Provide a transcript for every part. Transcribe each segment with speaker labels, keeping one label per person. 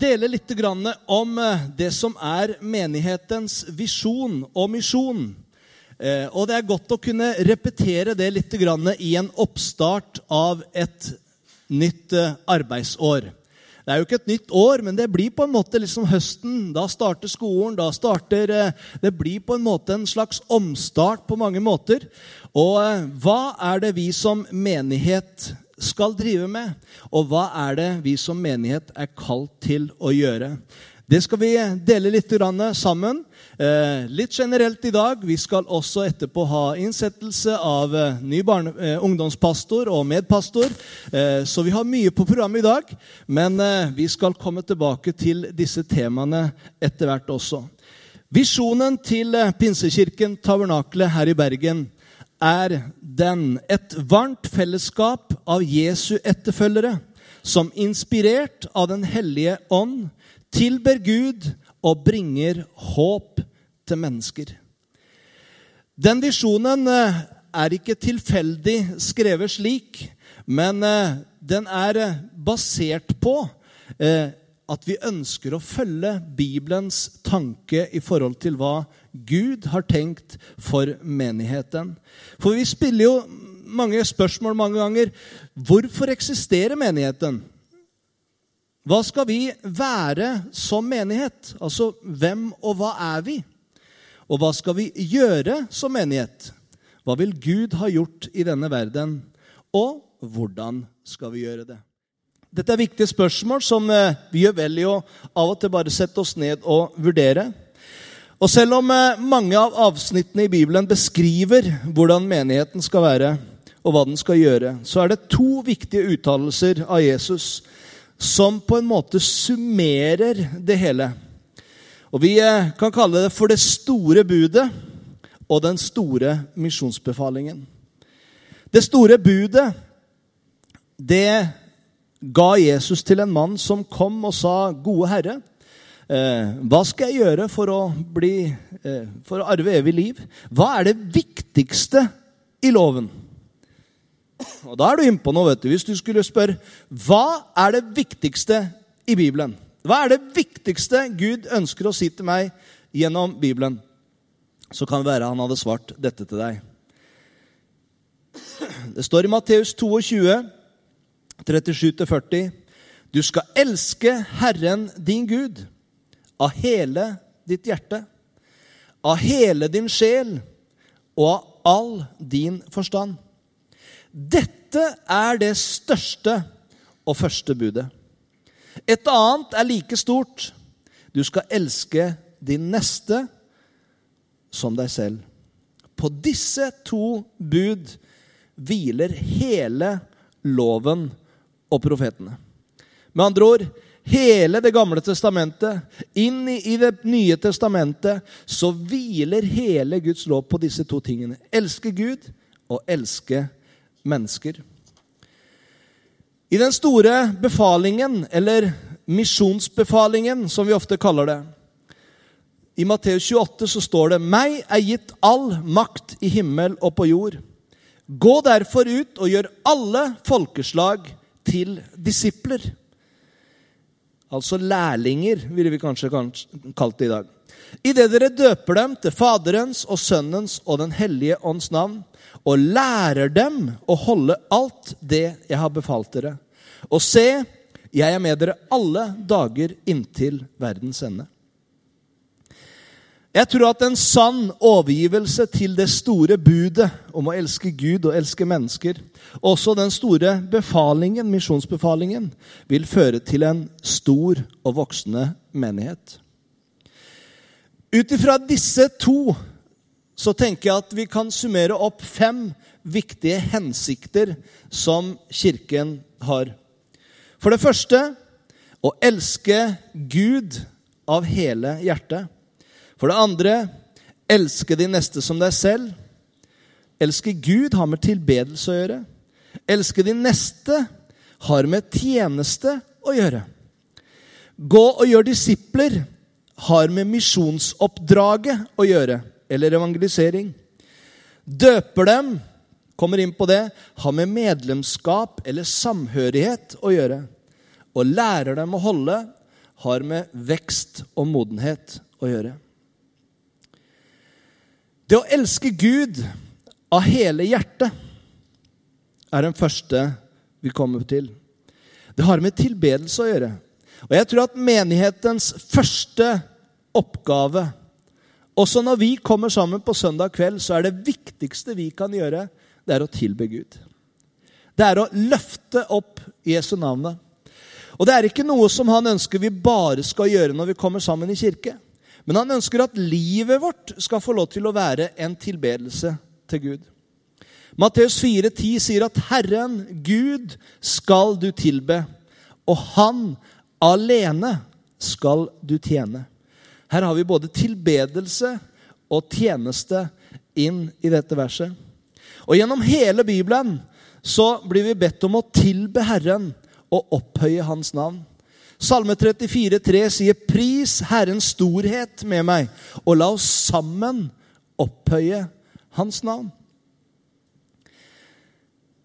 Speaker 1: dele litt om eh, det som er menighetens visjon og misjon. Eh, Og det er godt å kunne repetere det litt i en oppstart av et nytt eh, arbeidsår. Det er jo ikke et nytt år, men det blir på en måte liksom høsten. Da starter skolen. da starter, Det blir på en måte en slags omstart på mange måter. Og hva er det vi som menighet skal drive med? Og hva er det vi som menighet er kalt til å gjøre? Det skal vi dele litt sammen. Eh, litt generelt i dag. Vi skal også etterpå ha innsettelse av eh, ny barne, eh, ungdomspastor og medpastor. Så vi har mye på programmet i dag. Men vi skal komme tilbake til disse temaene etter hvert også. Visjonen til Pinsekirken Tabernakle her i Bergen er den et varmt fellesskap av Jesu etterfølgere som inspirert av Den hellige ånd tilber Gud og bringer håp til mennesker. Den visjonen eh, er ikke tilfeldig skrevet slik, men eh, den er eh, basert på at vi ønsker å følge Bibelens tanke i forhold til hva Gud har tenkt for menigheten. For vi spiller jo mange spørsmål mange ganger. Hvorfor eksisterer menigheten? Hva skal vi være som menighet? Altså, hvem og hva er vi? Og hva skal vi gjøre som menighet? Hva vil Gud ha gjort i denne verden? Og hvordan skal vi gjøre det? Dette er viktige spørsmål som eh, vi gjør vel i å av og til bare sette oss ned og vurdere. Og selv om eh, mange av avsnittene i Bibelen beskriver hvordan menigheten skal være, og hva den skal gjøre, så er det to viktige uttalelser av Jesus som på en måte summerer det hele. Og Vi eh, kan kalle det for det store budet og den store misjonsbefalingen. Det store budet, det ga Jesus til en mann som kom og sa, 'Gode Herre, eh, hva skal jeg gjøre for å, bli, eh, for å arve evig liv?' Hva er det viktigste i loven? Og Da er du innpå noe, vet du. Hvis du skulle spørre hva er det viktigste i Bibelen? Hva er det viktigste Gud ønsker å si til meg gjennom Bibelen? Så kan det være han hadde svart dette til deg. Det står i Matteus 22, 37-40. Du skal elske Herren din Gud av hele ditt hjerte, av hele din sjel og av all din forstand. Dette er det største og første budet. Et annet er like stort. Du skal elske din neste som deg selv. På disse to bud hviler hele loven og profetene. Med andre ord hele Det gamle testamentet, inn i, Det nye testamentet, så hviler hele Guds lov på disse to tingene. Elske Gud og elske mennesker. I den store befalingen, eller misjonsbefalingen, som vi ofte kaller det, i Matteus 28 så står det:" Meg er gitt all makt i himmel og på jord. Gå derfor ut og gjør alle folkeslag til disipler. Altså lærlinger, ville vi kanskje kalt det i dag. Idet dere døper dem til Faderens og Sønnens og Den hellige ånds navn, og lærer dem å holde alt det jeg har befalt dere. Og se, jeg er med dere alle dager inntil verdens ende. Jeg tror at en sann overgivelse til det store budet om å elske Gud og elske mennesker, også den store befalingen, misjonsbefalingen, vil føre til en stor og voksende menighet. Ut ifra disse to så tenker jeg at vi kan summere opp fem viktige hensikter som Kirken har. For det første å elske Gud av hele hjertet. For det andre elske de neste som deg selv. Elske Gud har med tilbedelse å gjøre. Elske de neste har med tjeneste å gjøre. Gå og gjør disipler har med misjonsoppdraget å gjøre, eller evangelisering. Døper dem, kommer inn på det, har med medlemskap eller samhørighet å gjøre. Og lærer dem å holde, har med vekst og modenhet å gjøre. Det å elske Gud av hele hjertet er den første vi kommer til. Det har med tilbedelse å gjøre. Og jeg tror at menighetens første oppgave Også når vi kommer sammen på søndag kveld, så er det viktigste vi kan gjøre, det er å tilbe Gud. Det er å løfte opp Jesu navnet. Og det er ikke noe som han ønsker vi bare skal gjøre når vi kommer sammen i kirke. Men han ønsker at livet vårt skal få lov til å være en tilbedelse til Gud. Matteus 4,10 sier at 'Herren, Gud, skal du tilbe', og Han alene skal du tjene. Her har vi både tilbedelse og tjeneste inn i dette verset. Og gjennom hele Bibelen så blir vi bedt om å tilbe Herren og opphøye Hans navn. Salme 34, 34,3 sier, 'Pris Herrens storhet med meg, og la oss sammen opphøye Hans navn'.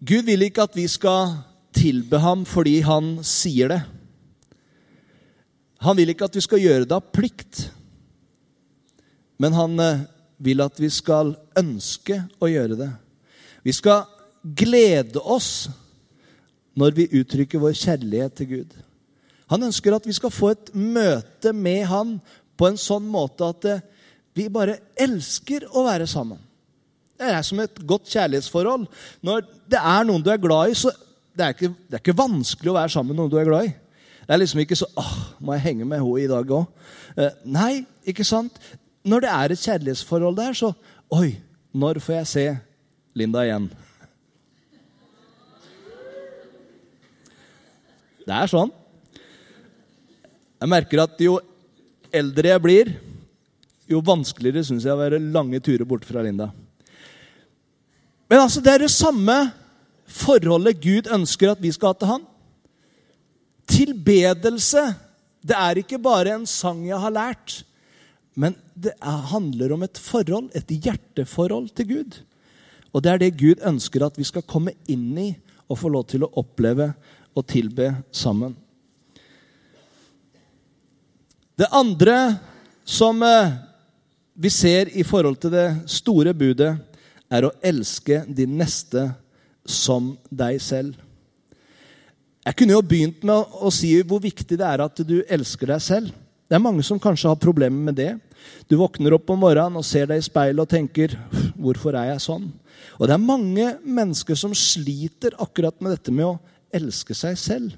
Speaker 1: Gud vil ikke at vi skal tilbe ham fordi han sier det. Han vil ikke at vi skal gjøre det av plikt, men han eh, vil at vi skal ønske å gjøre det. Vi skal glede oss når vi uttrykker vår kjærlighet til Gud. Han ønsker at vi skal få et møte med han på en sånn måte at eh, vi bare elsker å være sammen. Det er som et godt kjærlighetsforhold. Når det er noen du er glad i, så det er ikke, det er ikke vanskelig å være sammen med noen du er glad i. Det er liksom ikke så åh, må jeg henge med henne i dag òg? Eh, nei, ikke sant? Når det er et kjærlighetsforhold der, så Oi, når får jeg se Linda igjen? Det er sånn. Jeg merker at jo eldre jeg blir, jo vanskeligere syns jeg å være lange turer borte fra Linda. Men altså, det er det samme forholdet Gud ønsker at vi skal ha til Han. Tilbedelse det er ikke bare en sang jeg har lært, men det handler om et forhold, et hjerteforhold til Gud. Og det er det Gud ønsker at vi skal komme inn i og få lov til å oppleve og tilbe sammen. Det andre som eh, vi ser i forhold til det store budet, er å elske din neste som deg selv. Jeg kunne jo begynt med å si hvor viktig det er at du elsker deg selv. Det er mange som kanskje har problemer med det. Du våkner opp om morgenen og ser deg i speilet og tenker 'Hvorfor er jeg sånn?' Og det er mange mennesker som sliter akkurat med dette med å elske seg selv.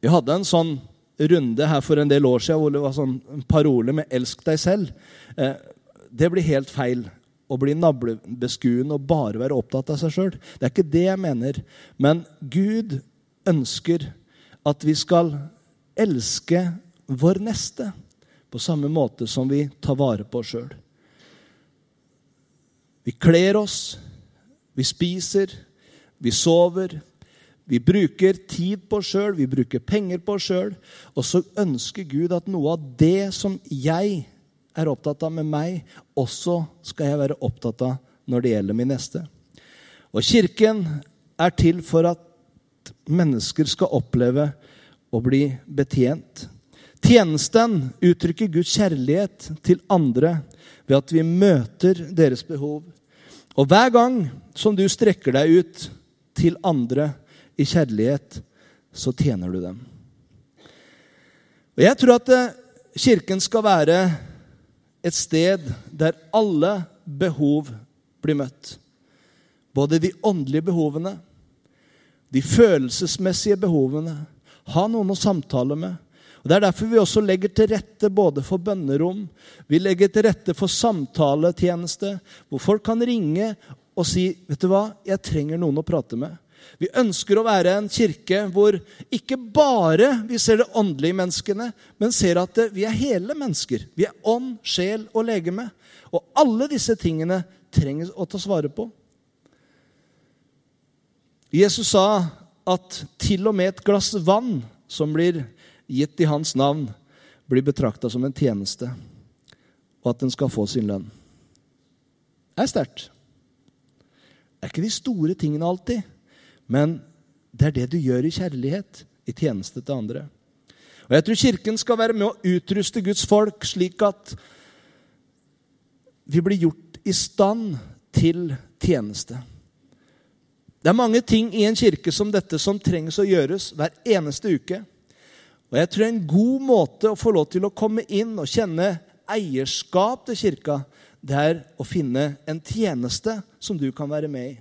Speaker 1: Vi hadde en sånn runde her for en del år siden hvor det var sånn parole med 'elsk deg selv'. Eh, det blir helt feil å bli navlebeskuende og bare være opptatt av seg sjøl. Det er ikke det jeg mener. Men Gud ønsker at vi skal elske vår neste på samme måte som vi tar vare på oss sjøl. Vi kler oss, vi spiser, vi sover. Vi bruker tid på oss sjøl, vi bruker penger på oss sjøl. Og så ønsker Gud at noe av det som jeg er opptatt av med meg, også skal jeg være opptatt av når det gjelder min neste. Og Kirken er til for at mennesker skal oppleve å bli betjent. Tjenesten uttrykker Guds kjærlighet til andre ved at vi møter deres behov. Og hver gang som du strekker deg ut til andre i kjærlighet, så tjener du dem. Og Jeg tror at eh, Kirken skal være et sted der alle behov blir møtt. Både de åndelige behovene, de følelsesmessige behovene. Ha noen å samtale med. Og Det er derfor vi også legger til rette både for bønnerom, vi legger til rette for samtaletjeneste, hvor folk kan ringe og si 'Vet du hva, jeg trenger noen å prate med'. Vi ønsker å være en kirke hvor ikke bare vi ser det åndelige i menneskene, men ser at vi er hele mennesker. Vi er ånd, sjel og legeme. Og alle disse tingene trenger å ta svare på. Jesus sa at til og med et glass vann som blir gitt i hans navn, blir betrakta som en tjeneste, og at den skal få sin lønn. Det er sterkt. Det er ikke de store tingene alltid, men det er det du gjør i kjærlighet, i tjeneste til andre. Og Jeg tror Kirken skal være med å utruste Guds folk slik at vi blir gjort i stand til tjeneste. Det er mange ting i en kirke som dette som trengs å gjøres hver eneste uke. Og jeg tror en god måte å få lov til å komme inn og kjenne eierskap til kirka, det er å finne en tjeneste som du kan være med i.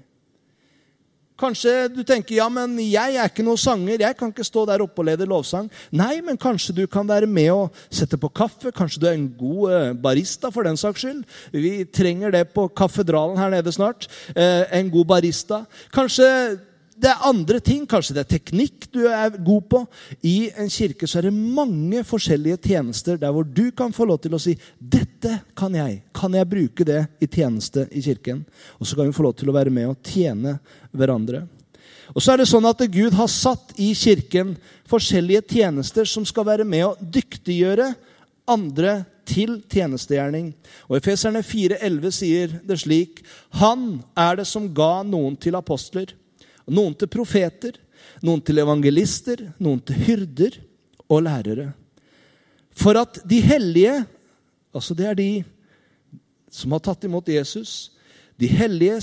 Speaker 1: Kanskje du tenker ja, men jeg er ikke noen sanger, jeg kan ikke stå der oppe og lede lovsang. Nei, men kanskje du kan være med og sette på kaffe. Kanskje du er en god eh, barista, for den saks skyld. Vi trenger det på kaffedralen her nede snart. Eh, en god barista. Kanskje det er andre ting. Kanskje det er teknikk du er god på. I en kirke så er det mange forskjellige tjenester der hvor du kan få lov til å si 'Dette kan jeg. Kan jeg bruke det i tjeneste i kirken?' Og så kan vi få lov til å være med og tjene hverandre. Og så er det sånn at Gud har satt i kirken forskjellige tjenester som skal være med å dyktiggjøre andre til tjenestegjerning. Og Efeserne 4,11 sier det slik.: Han er det som ga noen til apostler noen til profeter, noen til evangelister, noen til hyrder og lærere. For at de hellige, altså det er de som har tatt imot Jesus, de hellige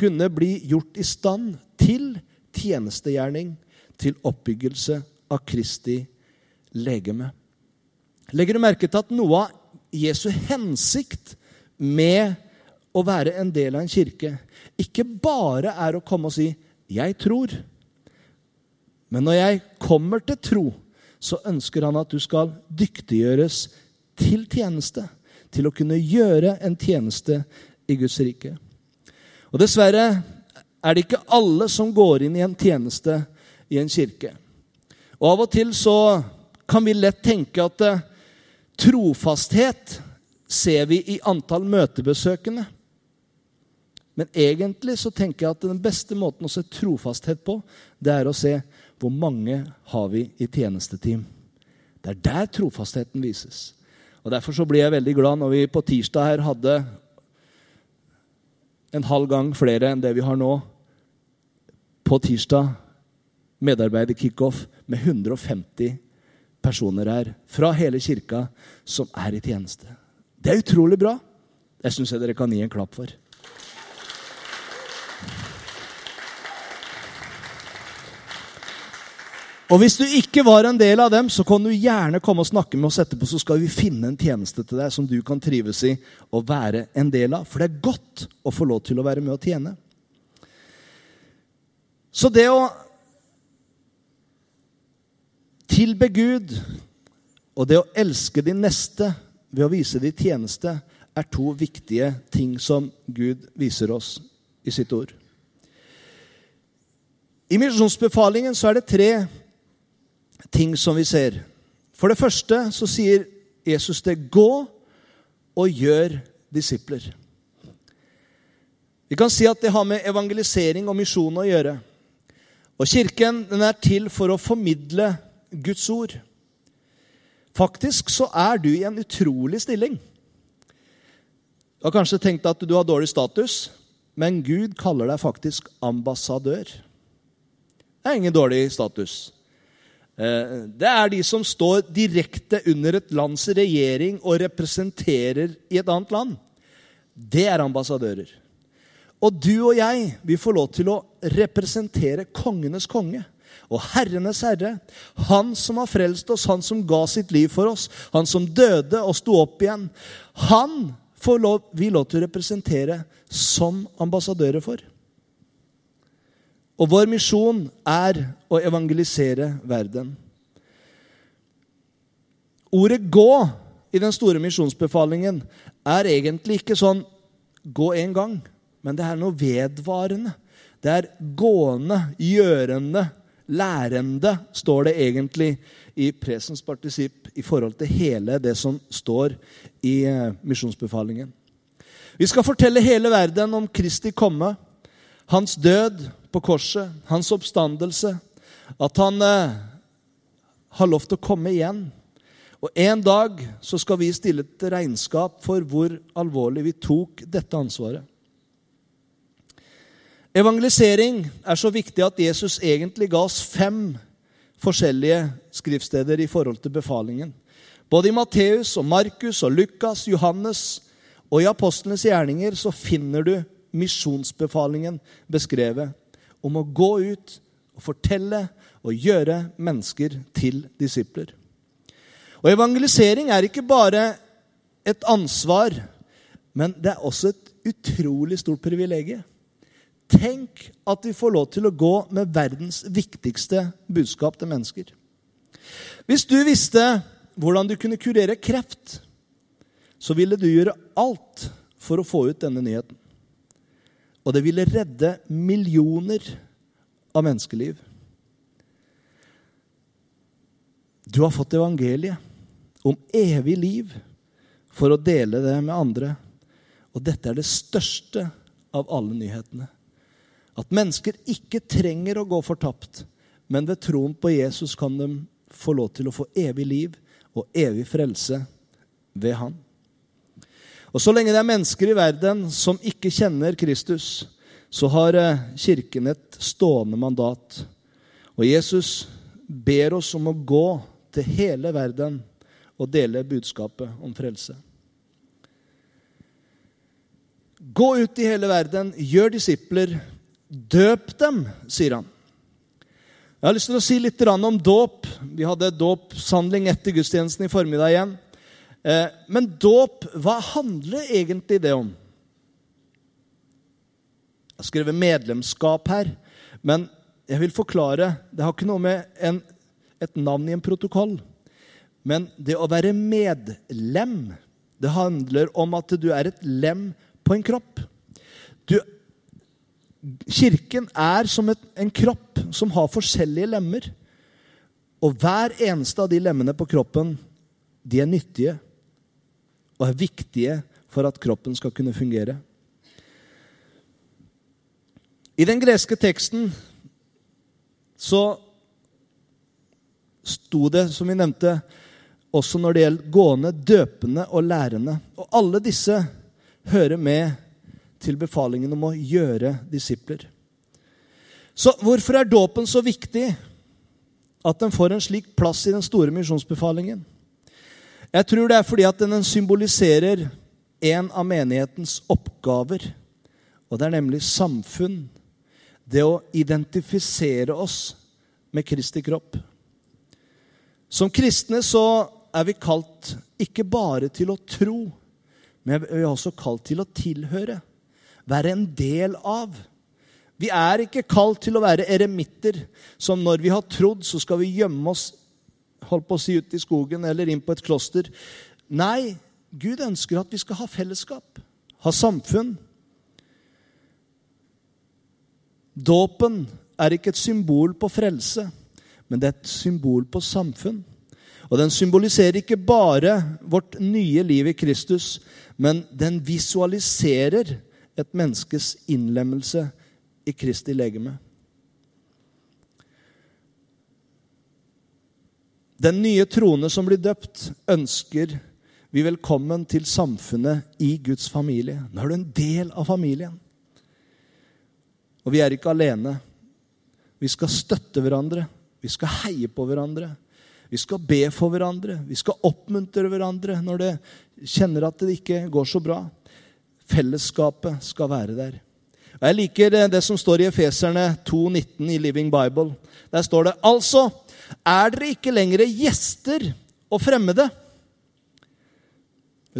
Speaker 1: kunne bli gjort i stand til tjenestegjerning, til oppbyggelse av Kristi legeme. Legger du merke til at noe av Jesu hensikt med å være en del av en kirke ikke bare er å komme og si 'jeg tror'. Men når jeg kommer til tro, så ønsker han at du skal dyktiggjøres til tjeneste. Til å kunne gjøre en tjeneste i Guds rike. Og dessverre er det ikke alle som går inn i en tjeneste i en kirke. Og av og til så kan vi lett tenke at eh, trofasthet ser vi i antall møtebesøkende. Men egentlig så tenker jeg at den beste måten å se trofasthet på, det er å se hvor mange har vi i tjenesteteam. Det er der trofastheten vises. Og Derfor så blir jeg veldig glad når vi på tirsdag her hadde en halv gang flere enn det vi har nå. På tirsdag medarbeider-kickoff med 150 personer her fra hele kirka som er i tjeneste. Det er utrolig bra. Det syns jeg dere kan gi en klapp for. Og Hvis du ikke var en del av dem, så kan du gjerne komme og snakke med oss etterpå, så skal vi finne en tjeneste til deg som du kan trives i og være en del av. For det er godt å få lov til å være med og tjene. Så det å tilbe Gud og det å elske din neste ved å vise din tjeneste er to viktige ting som Gud viser oss i sitt ord. I misjonsbefalingen så er det tre ting som vi ser. For det første så sier Jesus det 'gå og gjør disipler'. Vi kan si at det har med evangelisering og misjon å gjøre. Og Kirken den er til for å formidle Guds ord. Faktisk så er du i en utrolig stilling. Du har kanskje tenkt at du har dårlig status, men Gud kaller deg faktisk ambassadør. Det er ingen dårlig status. Eh, det er de som står direkte under et lands regjering og representerer i et annet land. Det er ambassadører. Og du og jeg, vi får lov til å representere kongenes konge og herrenes herre. Han som har frelst oss, han som ga sitt liv for oss, han som døde og sto opp igjen. Han får lov, vi lov til å representere som ambassadører for. Og vår misjon er å evangelisere verden. Ordet 'gå' i den store misjonsbefalingen er egentlig ikke sånn 'gå en gang', men det er noe vedvarende. Det er gående, gjørende, lærende, står det egentlig i presens partisipp i forhold til hele det som står i eh, misjonsbefalingen. Vi skal fortelle hele verden om Kristi komme, hans død på korset, hans oppstandelse, at han eh, har lov til å komme igjen. Og En dag så skal vi stille til regnskap for hvor alvorlig vi tok dette ansvaret. Evangelisering er så viktig at Jesus egentlig ga oss fem forskjellige skriftsteder i forhold til befalingen. Både i Matteus og Markus og Lukas, Johannes og i apostlenes gjerninger så finner du misjonsbefalingen beskrevet om å gå ut og fortelle og gjøre mennesker til disipler. Og evangelisering er ikke bare et ansvar, men det er også et utrolig stort privilegium. Tenk at vi får lov til å gå med verdens viktigste budskap til mennesker. Hvis du visste hvordan du kunne kurere kreft, så ville du gjøre alt for å få ut denne nyheten. Og det ville redde millioner av menneskeliv. Du har fått evangeliet om evig liv for å dele det med andre. Og dette er det største av alle nyhetene. At mennesker ikke trenger å gå fortapt, men ved troen på Jesus kan de få lov til å få evig liv og evig frelse ved Han. Og Så lenge det er mennesker i verden som ikke kjenner Kristus, så har eh, Kirken et stående mandat. Og Jesus ber oss om å gå til hele verden og dele budskapet om frelse. Gå ut i hele verden, gjør disipler, døp dem, sier han. Jeg har lyst til å si litt om dåp. Vi hadde dåpshandling etter gudstjenesten i formiddag igjen. Eh, men dåp, hva handler egentlig det om? Jeg har skrevet medlemskap her, men jeg vil forklare. Det har ikke noe med en, et navn i en protokoll. Men det å være medlem, det handler om at du er et lem på en kropp. Du, kirken er som et, en kropp som har forskjellige lemmer. Og hver eneste av de lemmene på kroppen, de er nyttige og er viktige for at kroppen skal kunne fungere. I den greske teksten så sto det, som vi nevnte, også når det gjelder gående, døpende og lærende. Og alle disse hører med til befalingen om å gjøre disipler. Så hvorfor er dåpen så viktig at den får en slik plass i den store misjonsbefalingen? Jeg tror det er fordi at den symboliserer en av menighetens oppgaver. Og det er nemlig samfunn. Det å identifisere oss med Kristi kropp. Som kristne så er vi kalt ikke bare til å tro, men vi er også kalt til å tilhøre. Være en del av. Vi er ikke kalt til å være eremitter, som når vi har trodd, så skal vi gjemme oss holdt på å si ut i skogen eller inn på et kloster. Nei, Gud ønsker at vi skal ha fellesskap, ha samfunn. Dåpen er ikke et symbol på frelse, men det er et symbol på samfunn. Og den symboliserer ikke bare vårt nye liv i Kristus, men den visualiserer et menneskes innlemmelse i Kristi legeme. Den nye troende som blir døpt, ønsker vi velkommen til samfunnet i Guds familie. Nå er du en del av familien. Og vi er ikke alene. Vi skal støtte hverandre. Vi skal heie på hverandre. Vi skal be for hverandre. Vi skal oppmuntre hverandre når det kjenner at det ikke går så bra. Fellesskapet skal være der. Og Jeg liker det som står i Efeserne 2,19 i Living Bible. Der står det altså er dere ikke lenger gjester og fremmede.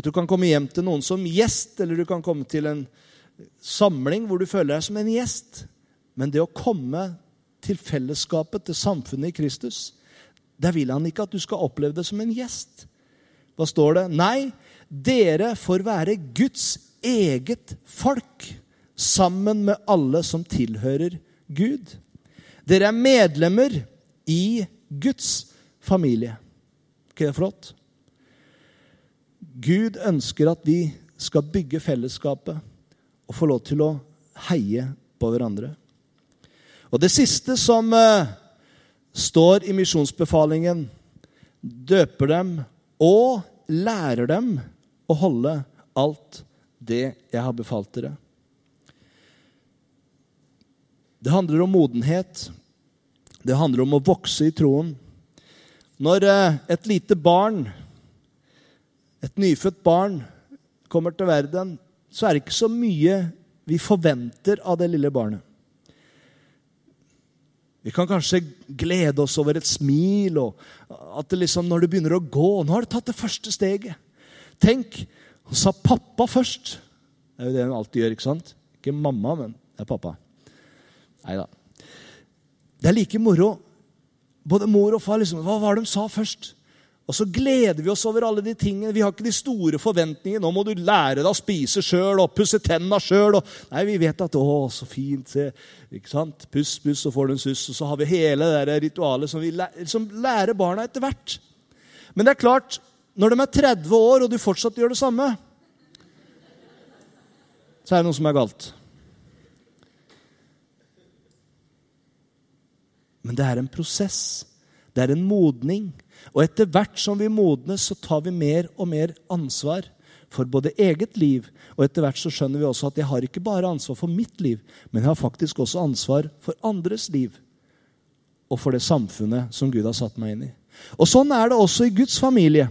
Speaker 1: Du kan komme hjem til noen som gjest, eller du kan komme til en samling hvor du føler deg som en gjest. Men det å komme til fellesskapet, til samfunnet i Kristus, der vil han ikke at du skal oppleve det som en gjest. Hva står det? Nei, dere får være Guds eget folk, sammen med alle som tilhører Gud. Dere er medlemmer i Guds familie. ikke det flott? Gud ønsker at vi skal bygge fellesskapet og få lov til å heie på hverandre. Og det siste som uh, står i misjonsbefalingen, døper dem og lærer dem å holde alt det jeg har befalt dere. Det handler om modenhet. Det handler om å vokse i troen. Når uh, et lite barn, et nyfødt barn, kommer til verden, så er det ikke så mye vi forventer av det lille barnet. Vi kan kanskje glede oss over et smil, og at det liksom, når du begynner å gå Nå har du tatt det første steget. Tenk, hun sa pappa først. Det er jo det hun alltid gjør. Ikke sant? Ikke mamma, men det er pappa. Nei da. Det er like moro. Både mor og far liksom, Hva var det de sa først? Og så gleder vi oss over alle de tingene. Vi har ikke de store forventningene. Nå må du lære deg å spise sjøl og pusse tenna sjøl. Nei, vi vet at 'Å, så fint'. Se. Ikke sant? Puss, puss, så får du en suss. Og så har vi hele det ritualet som vi lærer, lærer barna etter hvert. Men det er klart, når de er 30 år, og du fortsatt gjør det samme, så er det noe som er galt. Men det er en prosess. Det er en modning. Og etter hvert som vi modnes, så tar vi mer og mer ansvar for både eget liv, og etter hvert så skjønner vi også at jeg har ikke bare ansvar for mitt liv, men jeg har faktisk også ansvar for andres liv. Og for det samfunnet som Gud har satt meg inn i. Og sånn er det også i Guds familie.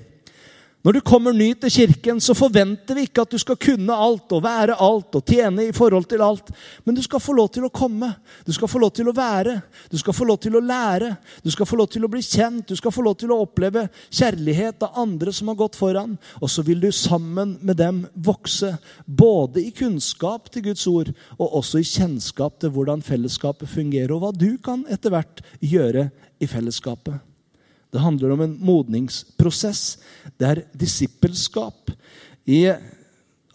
Speaker 1: Når du kommer ny til kirken, så forventer vi ikke at du skal kunne alt og være alt og tjene i forhold til alt. Men du skal få lov til å komme. Du skal få lov til å være. Du skal få lov til å lære. Du skal få lov til å bli kjent. Du skal få lov til å oppleve kjærlighet av andre som har gått foran. Og så vil du sammen med dem vokse, både i kunnskap til Guds ord og også i kjennskap til hvordan fellesskapet fungerer, og hva du kan etter hvert gjøre i fellesskapet. Det handler om en modningsprosess. Det er disippelskap. I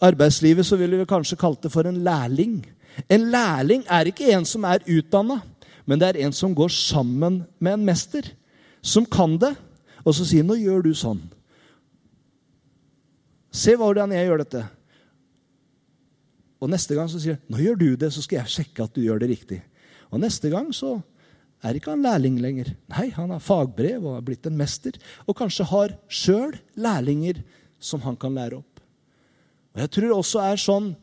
Speaker 1: arbeidslivet så ville vi kanskje kalt det for en lærling. En lærling er ikke en som er utdanna, men det er en som går sammen med en mester. Som kan det, og så sier 'Nå gjør du sånn'. Se hvordan jeg gjør dette. Og neste gang så sier jeg 'Nå gjør du det, så skal jeg sjekke at du gjør det riktig'. Og neste gang så er ikke han lærling lenger. Nei, han har fagbrev og har blitt en mester. Og kanskje har sjøl lærlinger som han kan lære opp. Og Jeg tror også er sånn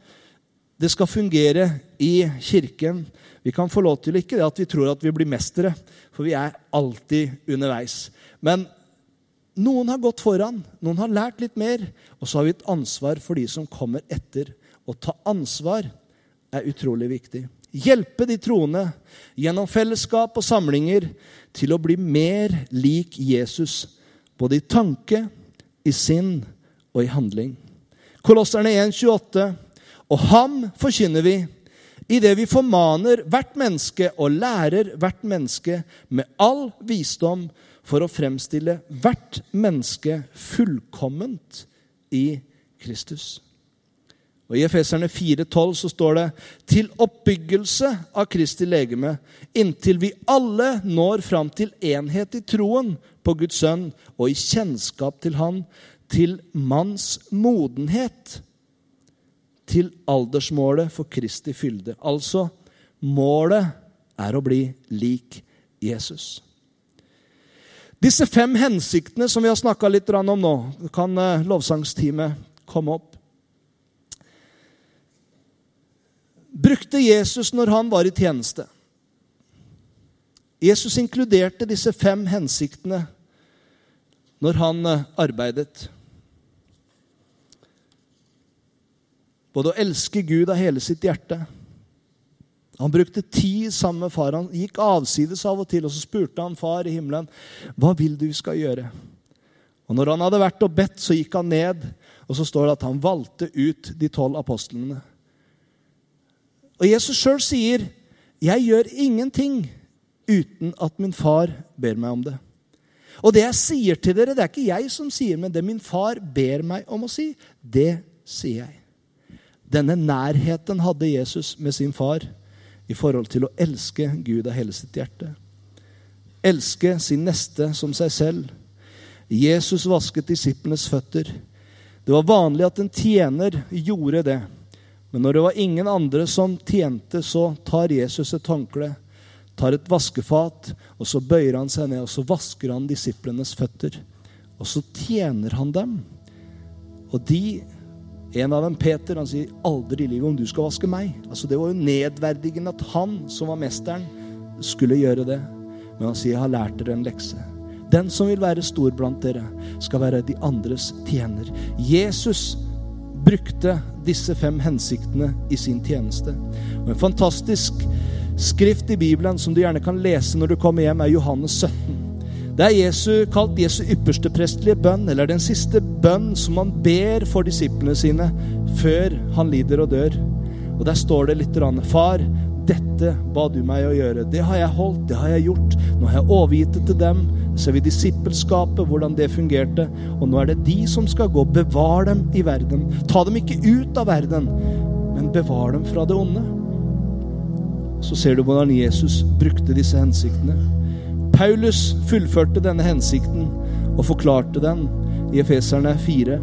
Speaker 1: det skal fungere i kirken. Vi kan få lov til ikke det at vi tror at vi blir mestere, for vi er alltid underveis. Men noen har gått foran, noen har lært litt mer, og så har vi et ansvar for de som kommer etter. Å ta ansvar er utrolig viktig hjelpe de troende gjennom fellesskap og samlinger til å bli mer lik Jesus, både i tanke, i sinn og i handling. Kolosserne 1,28. Og ham forkynner vi idet vi formaner hvert menneske og lærer hvert menneske med all visdom for å fremstille hvert menneske fullkomment i Kristus. Og I Efeserne 4,12 så står det til oppbyggelse av Kristi legeme, inntil vi alle når fram til enhet i troen på Guds sønn og i kjennskap til Han, til manns modenhet, til aldersmålet for Kristi fylde. Altså, målet er å bli lik Jesus. Disse fem hensiktene som vi har snakka litt om nå, kan eh, lovsangsteamet komme opp. Brukte Jesus når han var i tjeneste. Jesus inkluderte disse fem hensiktene når han eh, arbeidet. Både å elske Gud av hele sitt hjerte. Han brukte tid sammen med far. Han gikk avsides av og til, og så spurte han far i himmelen hva vil du vi skal gjøre. Og når han hadde vært og bedt, så gikk han ned, og så står det at han valgte ut de tolv apostlene. Og Jesus sjøl sier, 'Jeg gjør ingenting uten at min far ber meg om det'. Og det jeg sier til dere, det er ikke jeg som sier, men det min far ber meg om å si, det sier jeg. Denne nærheten hadde Jesus med sin far i forhold til å elske Gud av hele sitt hjerte. Elske sin neste som seg selv. Jesus vasket disiplenes føtter. Det var vanlig at en tjener gjorde det. Men når det var ingen andre som tjente, så tar Jesus et håndkle, tar et vaskefat, og så bøyer han seg ned, og så vasker han disiplenes føtter. Og så tjener han dem. Og de en av dem, Peter, han sier 'aldri i livet om du skal vaske meg'. Altså Det var jo nedverdigende at han, som var mesteren, skulle gjøre det. Men han sier 'jeg har lært dere en lekse'. Den som vil være stor blant dere, skal være de andres tjener. Jesus brukte disse fem hensiktene i sin tjeneste. Og En fantastisk skrift i Bibelen som du gjerne kan lese når du kommer hjem, er Johannes 17. Det er Jesu, kalt Jesu ypperste prestelige bønn, eller den siste bønn som han ber for disiplene sine før han lider og dør. Og Der står det litt Far, dette ba du meg å gjøre. Det har jeg holdt, det har jeg gjort. Nå har jeg overgitt det til dem. Ser vi disippelskapet, hvordan det fungerte. Og nå er det de som skal gå. Bevar dem i verden. Ta dem ikke ut av verden, men bevar dem fra det onde. Så ser du hvordan Jesus brukte disse hensiktene. Paulus fullførte denne hensikten og forklarte den i Efeserne 4.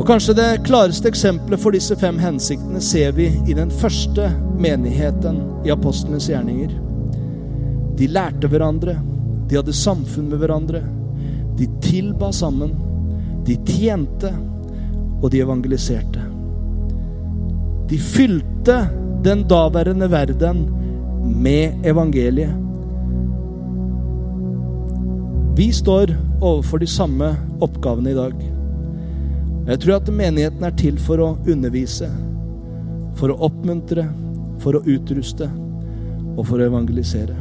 Speaker 1: Og Kanskje det klareste eksempelet for disse fem hensiktene ser vi i den første menigheten i apostlenes gjerninger. De lærte hverandre, de hadde samfunn med hverandre, de tilba sammen, de tjente, og de evangeliserte. De fylte den daværende verden med evangeliet. Vi står overfor de samme oppgavene i dag. Jeg tror at menigheten er til for å undervise, for å oppmuntre, for å utruste og for å evangelisere.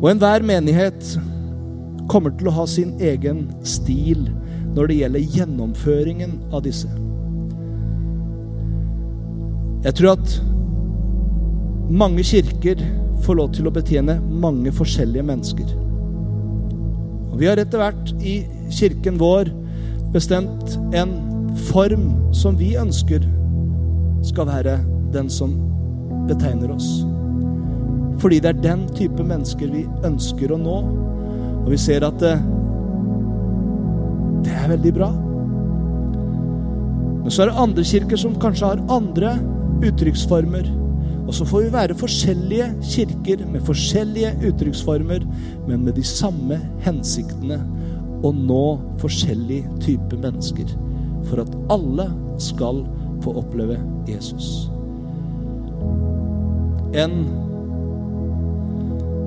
Speaker 1: Og enhver menighet kommer til å ha sin egen stil når det gjelder gjennomføringen av disse. Jeg tror at mange kirker får lov til å betjene mange forskjellige mennesker. Og vi har etter hvert i kirken vår bestemt en form som vi ønsker skal være den som betegner oss. Fordi det er den type mennesker vi ønsker å nå. Og vi ser at det, det er veldig bra. Men så er det andre kirker som kanskje har andre uttrykksformer og så får vi være forskjellige kirker med forskjellige uttrykksformer, men med de samme hensiktene å nå forskjellige typer mennesker. For at alle skal få oppleve Jesus. En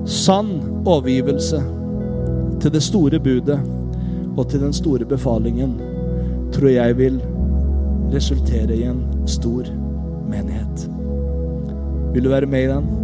Speaker 1: sann overgivelse til det store budet og til den store befalingen tror jeg vil resultere i en stor menighet. Vil du være med i den?